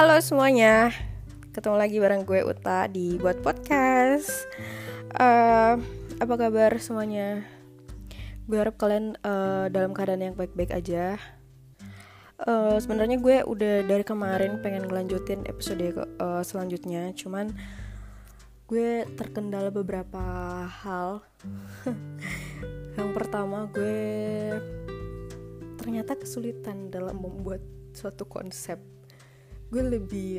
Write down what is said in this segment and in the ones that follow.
Halo semuanya, ketemu lagi bareng gue Uta di buat podcast. Uh, apa kabar semuanya? Gue harap kalian uh, dalam keadaan yang baik-baik aja. Uh, Sebenarnya gue udah dari kemarin pengen ngelanjutin episode uh, selanjutnya, cuman gue terkendala beberapa hal. yang pertama gue ternyata kesulitan dalam membuat suatu konsep gue lebih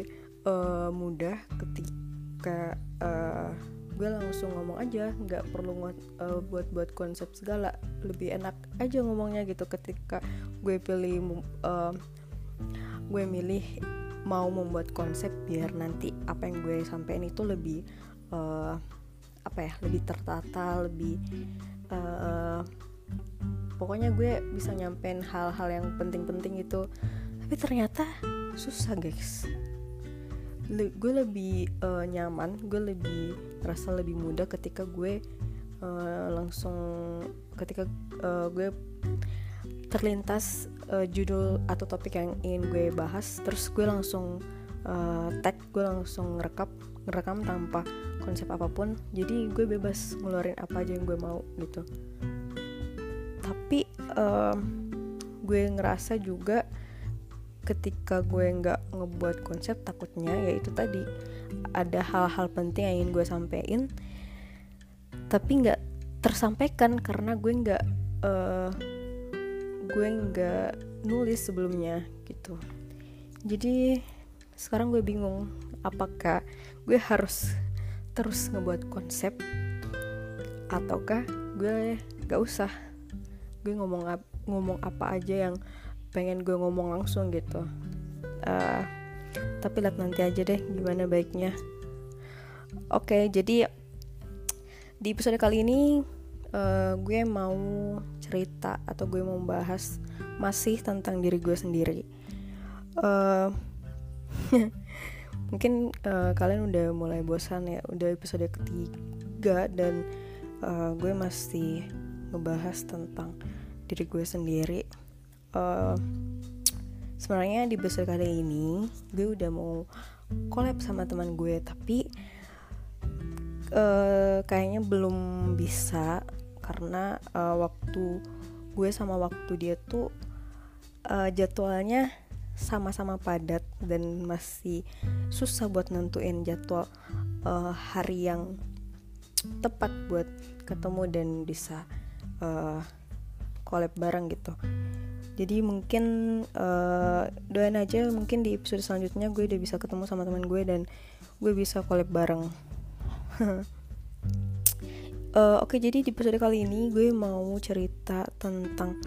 uh, mudah ketika uh, gue langsung ngomong aja nggak perlu uh, buat buat konsep segala. Lebih enak aja ngomongnya gitu ketika gue pilih uh, gue milih mau membuat konsep biar nanti apa yang gue sampein itu lebih uh, apa ya lebih tertata lebih uh, pokoknya gue bisa nyampein hal-hal yang penting-penting itu tapi ternyata susah guys. Le gue lebih uh, nyaman gue lebih rasa lebih mudah ketika gue uh, langsung ketika uh, gue terlintas uh, judul atau topik yang ingin gue bahas terus gue langsung uh, tag gue langsung ngerekap ngerekam tanpa konsep apa pun. Jadi gue bebas ngeluarin apa aja yang gue mau gitu. Tapi uh, gue ngerasa juga ketika gue nggak ngebuat konsep takutnya yaitu tadi ada hal-hal penting yang ingin gue sampein tapi nggak tersampaikan karena gue nggak uh, gue nggak nulis sebelumnya gitu. Jadi sekarang gue bingung apakah gue harus terus ngebuat konsep ataukah gue gak usah? Gue ngomong ngomong apa aja yang pengen gue ngomong langsung gitu. Uh, tapi lihat nanti aja deh gimana baiknya. Oke okay, jadi di episode kali ini uh, gue mau cerita atau gue mau bahas masih tentang diri gue sendiri. Uh, mungkin uh, kalian udah mulai bosan ya udah episode ketiga dan uh, gue masih ngebahas tentang diri gue sendiri uh, sebenarnya di besar kali ini gue udah mau collab sama teman gue tapi uh, kayaknya belum bisa karena uh, waktu gue sama waktu dia tuh uh, jadwalnya sama-sama padat dan masih susah buat nentuin jadwal uh, hari yang tepat buat ketemu dan bisa uh, collab bareng gitu jadi mungkin uh, doain aja mungkin di episode selanjutnya gue udah bisa ketemu sama teman gue dan gue bisa collab bareng uh, Oke okay, jadi di episode kali ini gue mau cerita tentang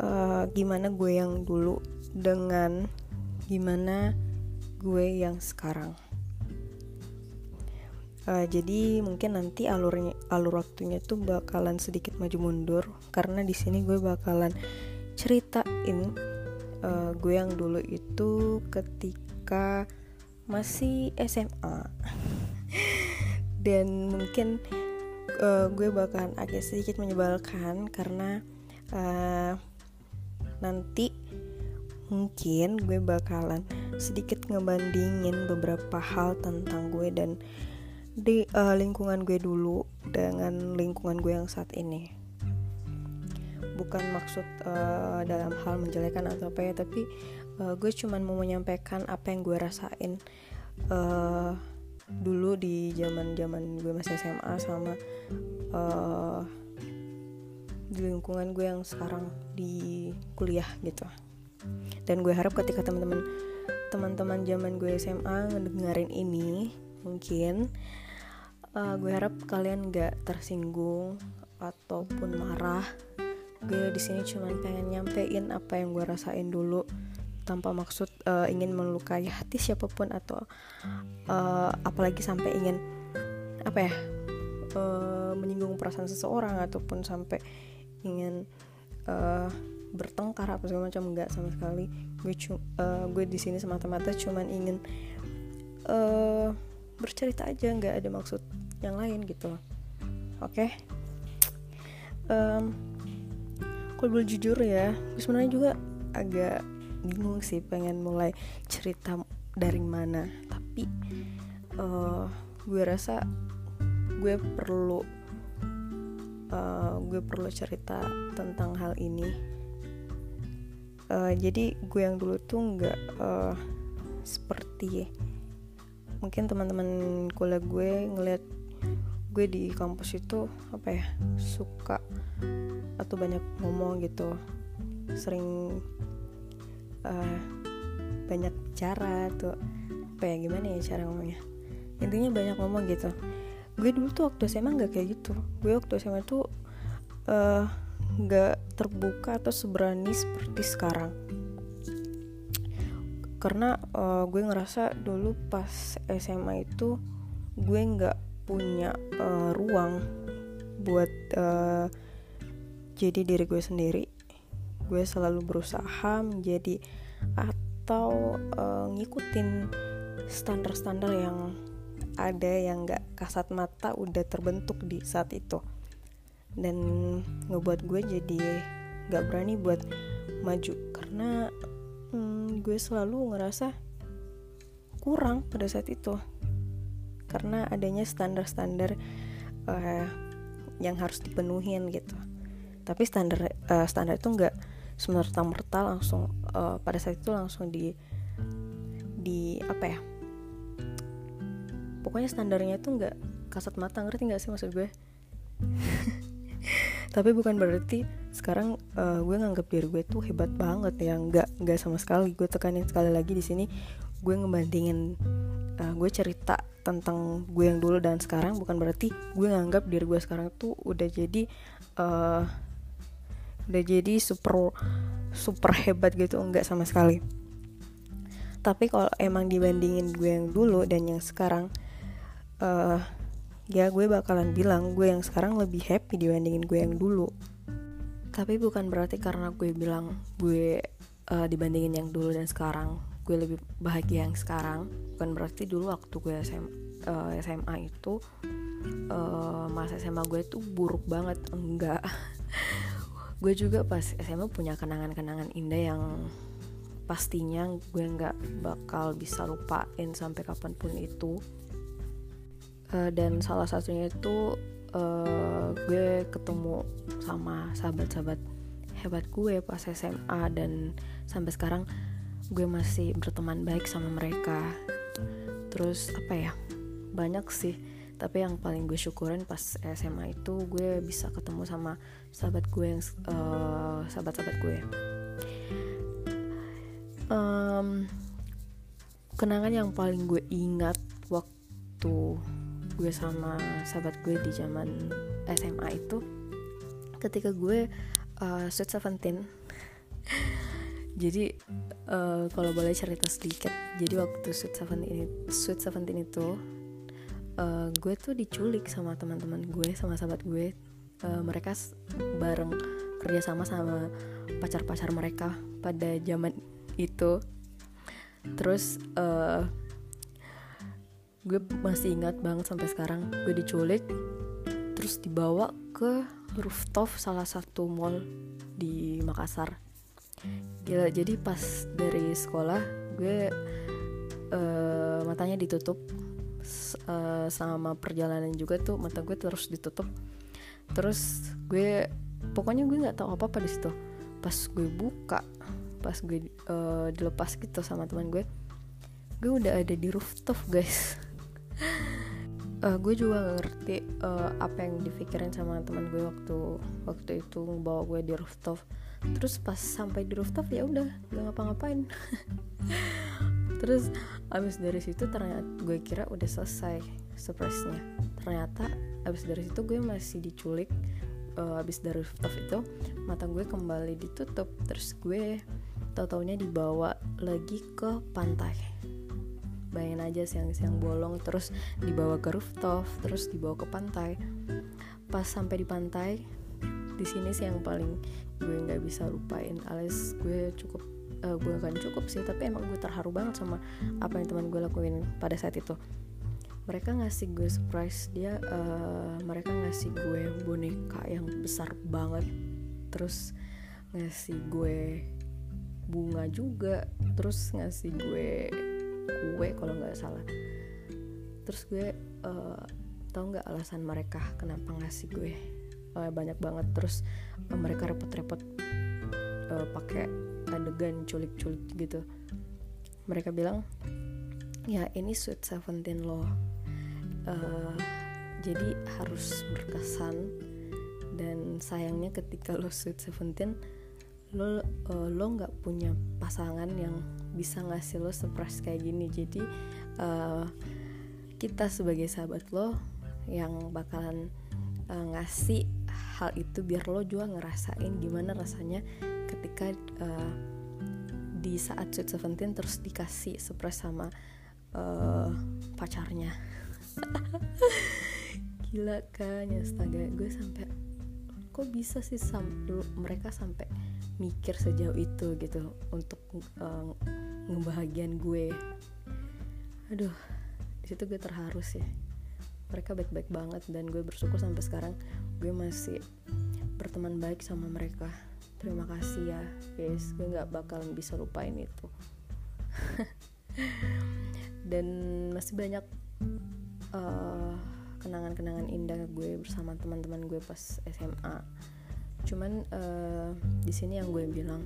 uh, gimana gue yang dulu dengan gimana gue yang sekarang. Uh, jadi mungkin nanti alurnya alur waktunya tuh bakalan sedikit maju mundur karena di sini gue bakalan ceritain uh, gue yang dulu itu ketika masih SMA dan mungkin uh, gue bakalan agak sedikit menyebalkan karena uh, nanti mungkin gue bakalan sedikit ngebandingin beberapa hal tentang gue dan di uh, lingkungan gue dulu dengan lingkungan gue yang saat ini bukan maksud uh, dalam hal menjelekan atau apa ya tapi uh, gue cuman mau menyampaikan apa yang gue rasain uh, dulu di zaman zaman gue masih SMA sama uh, di lingkungan gue yang sekarang di kuliah gitu. Dan gue harap ketika teman-teman teman-teman zaman gue SMA ngedengerin ini mungkin uh, gue harap kalian gak tersinggung ataupun marah gue di sini cuma pengen nyampein apa yang gue rasain dulu tanpa maksud uh, ingin melukai hati siapa pun atau uh, apalagi sampai ingin apa ya uh, menyinggung perasaan seseorang ataupun sampai ingin uh, bertengkar apa segala macam enggak sama sekali gue uh, gue di sini semata-mata cuman ingin uh, bercerita aja nggak ada maksud yang lain gitu oke okay? um, kalau jujur ya sebenarnya juga agak bingung sih pengen mulai cerita dari mana. Tapi uh, gue rasa gue perlu uh, gue perlu cerita tentang hal ini. Uh, jadi gue yang dulu tuh nggak uh, seperti mungkin teman-teman kuliah gue ngeliat gue di kampus itu apa ya suka atau banyak ngomong gitu. Sering uh, banyak cara tuh apa ya gimana ya cara ngomongnya? Intinya banyak ngomong gitu. Gue dulu tuh waktu SMA nggak kayak gitu. Gue waktu SMA tuh nggak uh, terbuka atau seberani seperti sekarang. Karena uh, gue ngerasa dulu pas SMA itu gue nggak punya uh, ruang buat uh, jadi diri gue sendiri. Gue selalu berusaha menjadi atau uh, ngikutin standar-standar yang ada yang gak kasat mata udah terbentuk di saat itu. Dan ngebuat gue jadi gak berani buat maju karena hmm, gue selalu ngerasa kurang pada saat itu. Karena adanya standar-standar uh, yang harus dipenuhin gitu tapi standar uh, standar itu nggak semerta merta langsung uh, pada saat itu langsung di di apa ya? Pokoknya standarnya itu nggak kasat mata ngerti nggak sih maksud gue? Tapi bukan berarti sekarang uh, gue nganggap diri gue tuh hebat banget ya. Nggak nggak sama sekali. Gue tekanin sekali lagi di sini gue ngebandingin uh, gue cerita tentang gue yang dulu dan sekarang. Bukan berarti gue nganggap diri gue sekarang tuh udah jadi uh, udah jadi super super hebat gitu. Enggak sama sekali. Tapi kalau emang dibandingin gue yang dulu dan yang sekarang uh, ya gue bakalan bilang gue yang sekarang lebih happy dibandingin gue yang dulu. Tapi bukan berarti karena gue bilang gue uh, dibandingin yang dulu dan sekarang gue lebih bahagia yang sekarang. Bukan berarti dulu waktu gue SM, uh, eh, SMA itu uh, masa SMA gue tuh buruk banget. Enggak gue juga pas SMA punya kenangan-kenangan indah yang pastinya gue nggak bakal bisa lupain sampai kapan pun itu. Uh, dan salah satunya itu uh, gue ketemu sama sahabat-sahabat hebat gue pas SMA dan sampai sekarang gue masih berteman baik sama mereka. Terus apa ya banyak sih tapi yang paling gue syukurin pas SMA itu gue bisa ketemu sama sahabat gue yang uh, sahabat-sahabat gue. Um, kenangan yang paling gue ingat waktu gue sama sahabat gue di zaman SMA itu ketika gue uh, Sweet Seventeen. Jadi uh, kalau boleh cerita sedikit jadi waktu Sweet Seventeen Sweet Seventeen itu uh, gue tuh diculik sama teman-teman gue sama sahabat gue. Uh, mereka bareng kerja sama sama pacar-pacar mereka pada zaman itu. Terus uh, gue masih ingat banget sampai sekarang gue diculik terus dibawa ke rooftop salah satu mall di Makassar. Gila jadi pas dari sekolah gue uh, matanya ditutup uh, sama perjalanan juga tuh mata gue terus ditutup. Terus gue pokoknya gue nggak tahu apa apa di situ. Pas gue buka pas gue uh, dilepas gitu sama teman gue gue udah ada di rooftop guys. Uh, gue juga gak ngerti uh, apa yang dipikirin sama teman gue waktu waktu itu bawa gue di rooftop. Terus pas sampai di rooftop ya udah gak ngapa-ngapain terus abis dari situ ternyata gue kira udah selesai surprise-nya. Ternyata abis dari situ gue masih diculik uh, abis dari rooftop itu mata gue kembali ditutup. Terus gue tau dibawa lagi ke pantai. Bayangin aja siang-siang bolong terus dibawa ke rooftop terus dibawa ke pantai. Pas sampai di pantai di sini sih yang paling gue nggak bisa lupain alias gue cukup uh, gue akan cukup sih tapi emang gue terharu banget sama apa yang teman gue lakuin pada saat itu. Mereka ngasih gue surprise dia uh, mereka ngasih gue boneka yang besar banget terus ngasih gue bunga juga terus ngasih gue kue kalau nggak salah. Terus gue uh, tau nggak alasan mereka kenapa ngasih gue? Uh, banyak banget terus uh, mereka repot-repot uh, pakai adegan culik-culik gitu. Mereka bilang ya ini sweet seventeen loh. Uh, jadi harus berkesan dan sayangnya ketika lo sweet seventeen lo uh, lo nggak punya pasangan yang bisa ngasih lo surprise kayak gini. Jadi uh, kita sebagai sahabat lo yang bakalan uh, ngasih hal itu biar lo juga ngerasain gimana rasanya ketika uh, di saat sweet seventeen terus dikasih surprise sama uh, pacarnya. Gila kan ya astaga gue sampai kok bisa sih sam mereka sampai mikir sejauh itu gitu untuk uh, ngebahagian gue. Aduh di situ gue terharu sih. Mereka baik-baik banget dan gue bersyukur sampai sekarang gue masih berteman baik sama mereka terima kasih ya guys. Gue nggak bakalan bisa lupain itu. Dan masih banyak uh, kenangan-kenangan indah gue bersama teman-teman gue pas SMA cuman uh, di sini yang gue bilang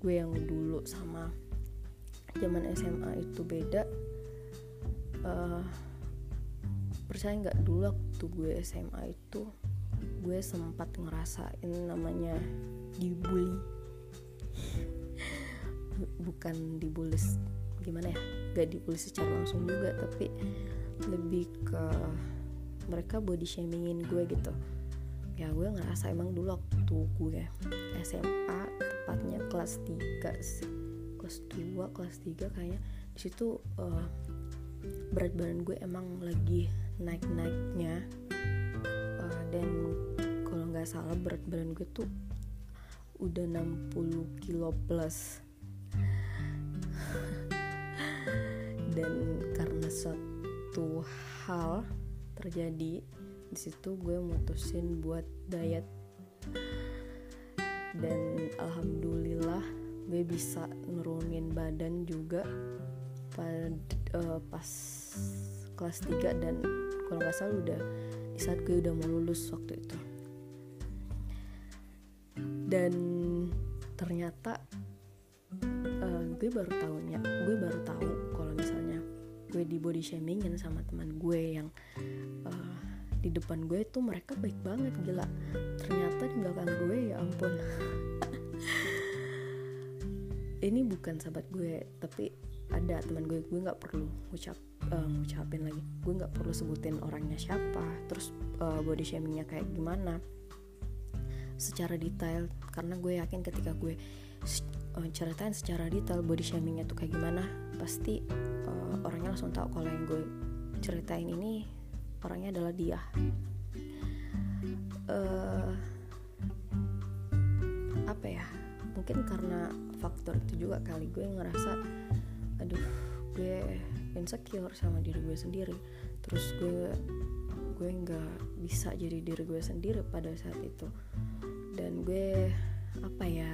gue yang dulu sama zaman SMA itu beda. Uh, percaya nggak? Dulu waktu gue SMA itu gue sempat ngerasain namanya dibully. Bukan dibully gimana ya? Gak dibully secara langsung juga tapi lebih ke mereka body shamingin gue gitu. Ya gue ngerasa emang dulu waktu gue SMA tepatnya kelas 3 sih. Kelas 2 kelas 3 kayaknya. Di situ uh, berat badan gue emang lagi naik naiknya uh, dan kalau nggak salah berat badan gue tuh udah 60 kilo plus. Dan karena suatu hal terjadi di situ gue mutusin buat diet. Dan alhamdulillah gue bisa nurunin badan juga pad, uh, pas kelas 3 dan kalau nggak salah udah di saat gue udah mau lulus waktu itu dan ternyata uh, gue baru tahunya gue baru tahu kalau misalnya gue di body shamingin sama teman gue yang uh, di depan gue tuh mereka baik banget gila. Ternyata di belakang gue ya ampun. Ini bukan sahabat gue tapi ada teman gue gue nggak perlu ngucap uh, ngucapin lagi. Gue nggak perlu sebutin orangnya siapa terus uh, body shamingnya kayak gimana secara detail karena gue yakin ketika gue uh, ceritain secara detail body shamingnya tuh kayak gimana pasti uh, orangnya langsung tahu kalau yang gue ceritain ini orangnya adalah dia. Uh, apa ya? Mungkin karena faktor itu juga kali gue ngerasa aduh gue insecure sama diri gue sendiri. Terus gue gue nggak bisa jadi diri gue sendiri pada saat itu dan gue apa ya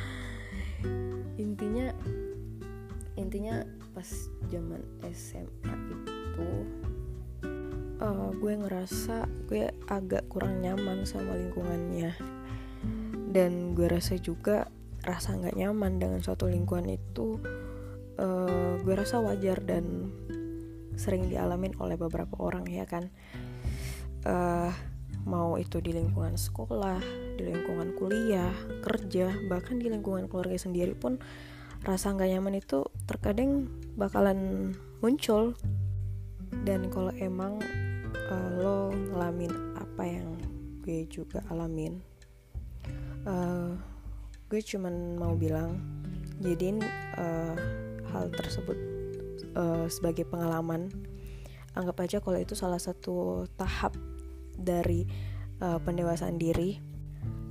intinya intinya pas zaman SMA itu uh, gue ngerasa gue agak kurang nyaman sama lingkungannya. Dan gue rasa juga rasa nggak nyaman dengan suatu lingkungan itu uh, gue rasa wajar dan sering dialamin oleh beberapa orang ya kan? Uh, mau itu di lingkungan sekolah di lingkungan kuliah kerja bahkan di lingkungan keluarga sendiri pun rasa nggak nyaman itu terkadang bakalan muncul. Dan kalau emang uh, lo ngalamin apa yang gue juga alamin uh, gue cuman mau bilang jadiin uh, hal tersebut uh, sebagai pengalaman. Anggap aja kalau itu salah satu tahap dari uh, pendewasaan diri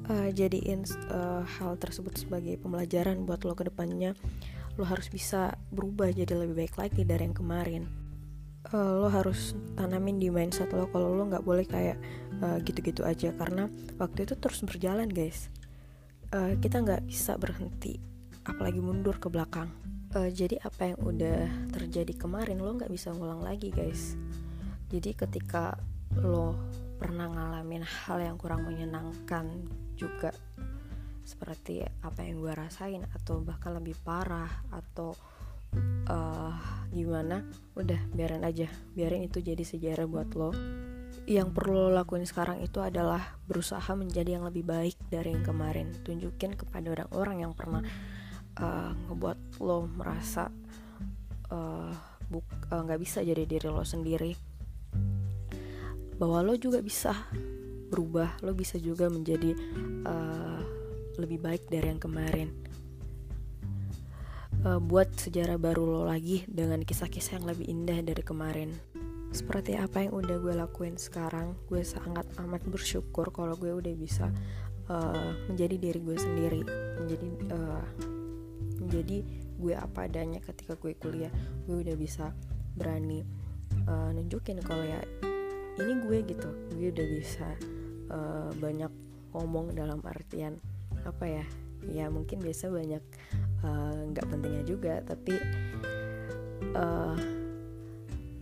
uh, jadiin uh, hal tersebut sebagai pembelajaran buat lo ke depannya lo harus bisa berubah jadi lebih baik lagi dari yang kemarin. Uh, lo harus tanamin di mindset lo kalau lo nggak boleh kayak uh, gitu-gitu aja karena waktu itu terus berjalan guys. Uh, kita nggak bisa berhenti apalagi mundur ke belakang. Uh, jadi apa yang udah terjadi kemarin lo nggak bisa ngulang lagi guys. Jadi ketika lo pernah ngalamin hal yang kurang menyenangkan juga. Seperti apa yang gue rasain atau bahkan lebih parah atau uh, gimana udah biarin aja. Biarin itu jadi sejarah buat lo. Yang perlu lo lakuin sekarang itu adalah berusaha menjadi yang lebih baik dari yang kemarin. Tunjukin kepada orang-orang yang pernah uh, ngebuat lo merasa uh, nggak uh, bisa jadi diri lo sendiri bahwa lo juga bisa berubah lo bisa juga menjadi uh, lebih baik dari yang kemarin. Uh, buat sejarah baru lo lagi dengan kisah-kisah yang lebih indah dari kemarin. Seperti apa yang udah gue lakuin sekarang gue sangat amat bersyukur kalau gue udah bisa uh, menjadi diri gue sendiri. Menjadi uh, menjadi gue apa adanya ketika gue kuliah. Gue udah bisa berani uh, nunjukin kalau ya ini gue gitu. Gue udah bisa uh, banyak ngomong dalam artian apa ya? Ya mungkin biasa banyak nggak uh, pentingnya juga tapi uh,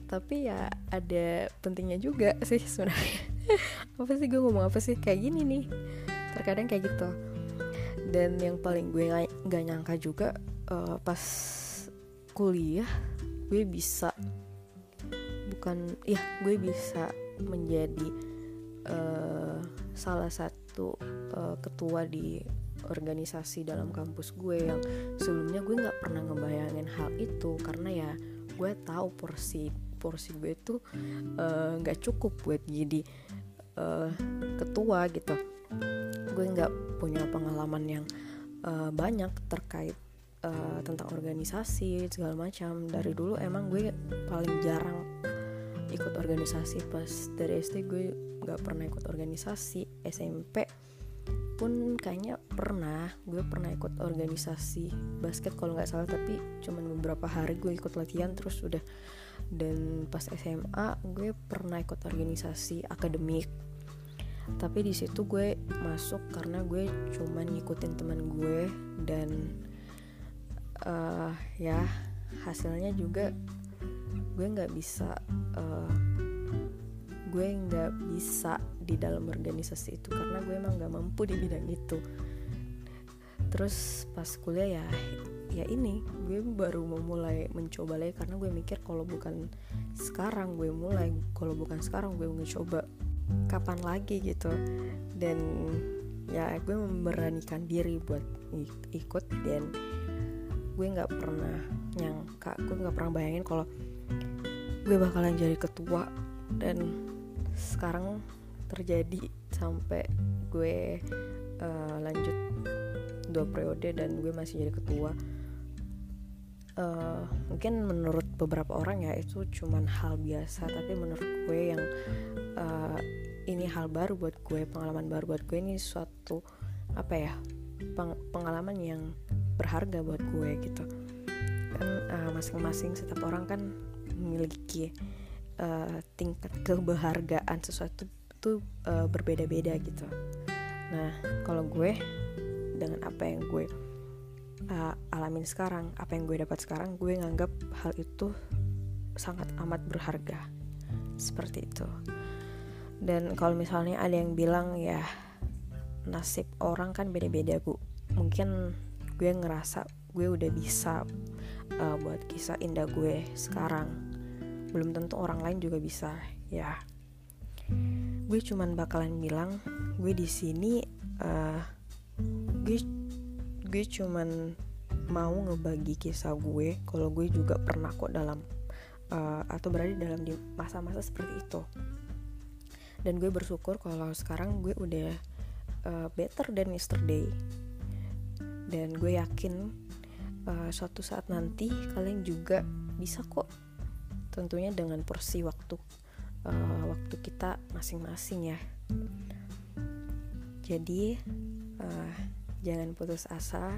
tapi ya ada pentingnya juga sih sebenarnya. Apa sih gue ngomong apa sih? Kayak gini nih. Terkadang kayak gitu. Dan yang paling gue nggak nyangka juga uh, pas kuliah gue bisa bukan ya gue bisa menjadi uh, salah satu uh, ketua di organisasi dalam kampus gue yang sebelumnya gue nggak pernah ngebayangin hal itu. Karena ya gue tahu porsi porsi gue tuh eh, nggak uh, cukup buat jadi uh, ketua gitu. Gue nggak punya pengalaman yang uh, banyak terkait uh, tentang organisasi segala macam. Dari dulu emang gue paling jarang ikut organisasi pas dari SD gue nggak pernah ikut organisasi. SMP pun kayaknya pernah. Gue pernah ikut organisasi basket kalau nggak salah tapi cuman beberapa hari gue ikut latihan terus udah. Dan pas SMA gue pernah ikut organisasi akademik. Tapi di situ gue masuk karena gue cuman ngikutin teman gue dan uh, ya hasilnya juga gue nggak bisa uh, gue nggak bisa di dalam organisasi itu karena gue emang nggak mampu di bidang itu. Terus pas kuliah ya ya ini gue baru mau mulai mencoba lagi karena gue mikir kalau bukan sekarang gue mulai kalau bukan sekarang gue coba kapan lagi gitu. Dan ya gue memberanikan diri buat ikut dan gue nggak pernah nyangka gue nggak pernah bayangin kalau gue bakalan jadi ketua dan sekarang terjadi sampai gue uh, lanjut dua periode dan gue masih jadi ketua. Uh, mungkin menurut beberapa orang ya itu cuman hal biasa tapi menurut gue yang uh, ini hal baru buat gue pengalaman baru buat gue ini suatu apa ya peng pengalaman yang berharga buat gue gitu. Kan uh, masing-masing setiap orang kan memiliki uh, tingkat keberhargaan sesuatu itu uh, berbeda-beda gitu. Nah kalau gue dengan apa yang gue uh, alamin sekarang apa yang gue dapat sekarang gue nganggap hal itu sangat amat berharga. Seperti itu. Dan kalau misalnya ada yang bilang ya nasib orang kan beda-beda bu. Mungkin gue ngerasa gue udah bisa uh, buat kisah indah gue sekarang belum tentu orang lain juga bisa ya. Gue cuman bakalan bilang gue di sini uh, gue gue cuman mau ngebagi kisah gue kalau gue juga pernah kok dalam uh, atau berada dalam di masa-masa seperti itu. Dan gue bersyukur kalau sekarang gue udah uh, better than yesterday. Dan gue yakin uh, suatu saat nanti kalian juga bisa kok tentunya dengan porsi waktu uh, waktu kita masing-masing ya. Jadi uh, jangan putus asa.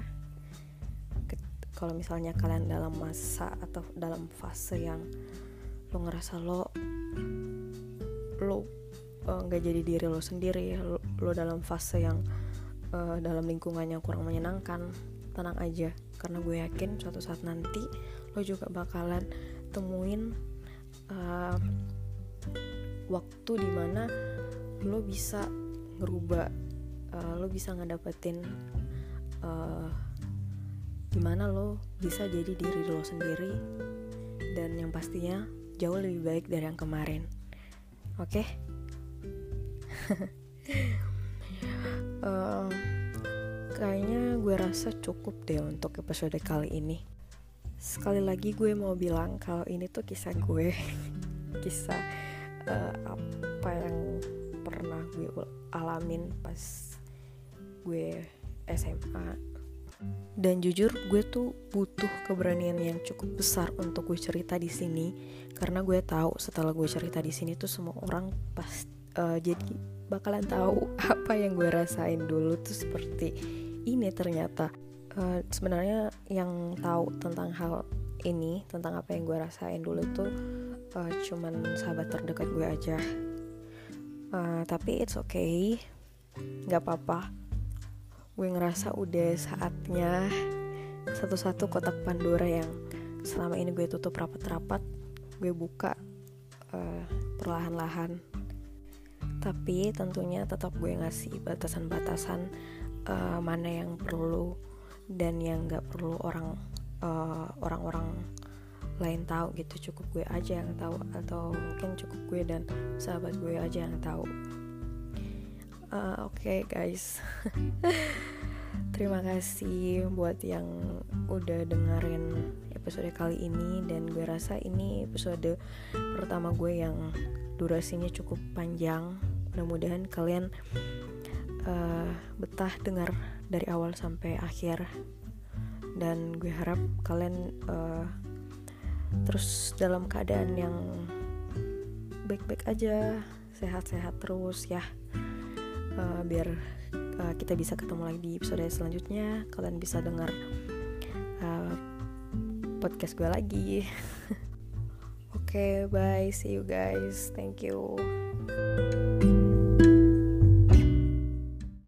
Kalau misalnya kalian dalam masa atau dalam fase yang lo ngerasa lo lo eh, nggak uh, jadi diri lo sendiri lo, lo dalam fase yang uh, dalam lingkungan yang kurang menyenangkan tenang aja. Karena gue yakin suatu saat nanti lo juga bakalan temuin uh, waktu di mana lo bisa ngerubah uh, lo bisa ngedapetin uh, di mana lo bisa jadi diri lo sendiri dan yang pastinya jauh lebih baik dari yang kemarin oke okay? uh, kayaknya gue rasa cukup deh untuk episode kali ini sekali lagi gue mau bilang kalau ini tuh kisah gue. Kisah uh, apa yang pernah gue alamin pas gue SMA dan jujur gue tuh butuh keberanian yang cukup besar untuk gue cerita di sini. Karena gue tahu setelah gue cerita di sini tuh semua orang pas uh, jadi bakalan tahu apa yang gue rasain dulu tuh seperti ini ternyata uh, sebenarnya yang tahu tentang hal ini tentang apa yang gue rasain dulu tuh uh, cuman sahabat terdekat gue aja. Uh, tapi it's okay. Nggak apa-apa. Gue ngerasa udah saatnya satu-satu kotak Pandora yang selama ini gue tutup rapat-rapat gue buka uh, perlahan-lahan. Tapi tentunya tetap gue ngasih batasan-batasan uh, mana yang perlu dan yang nggak perlu orang uh, orang-orang lain tahu gitu. Cukup gue aja yang tahu atau mungkin cukup gue dan sahabat gue aja yang tahu. Uh, oke okay, guys. Terima kasih buat yang udah dengerin episode kali ini dan gue rasa ini episode pertama gue yang durasinya cukup panjang. Mudah-mudahan kalian uh, betah dengar dari awal sampai akhir. Dan gue harap kalian uh, terus dalam keadaan yang baik-baik aja sehat-sehat terus ya. Uh, biar uh, kita bisa ketemu lagi di episode selanjutnya. Kalian bisa dengar uh, podcast gue lagi. Oke okay, bye. See you guys. Thank you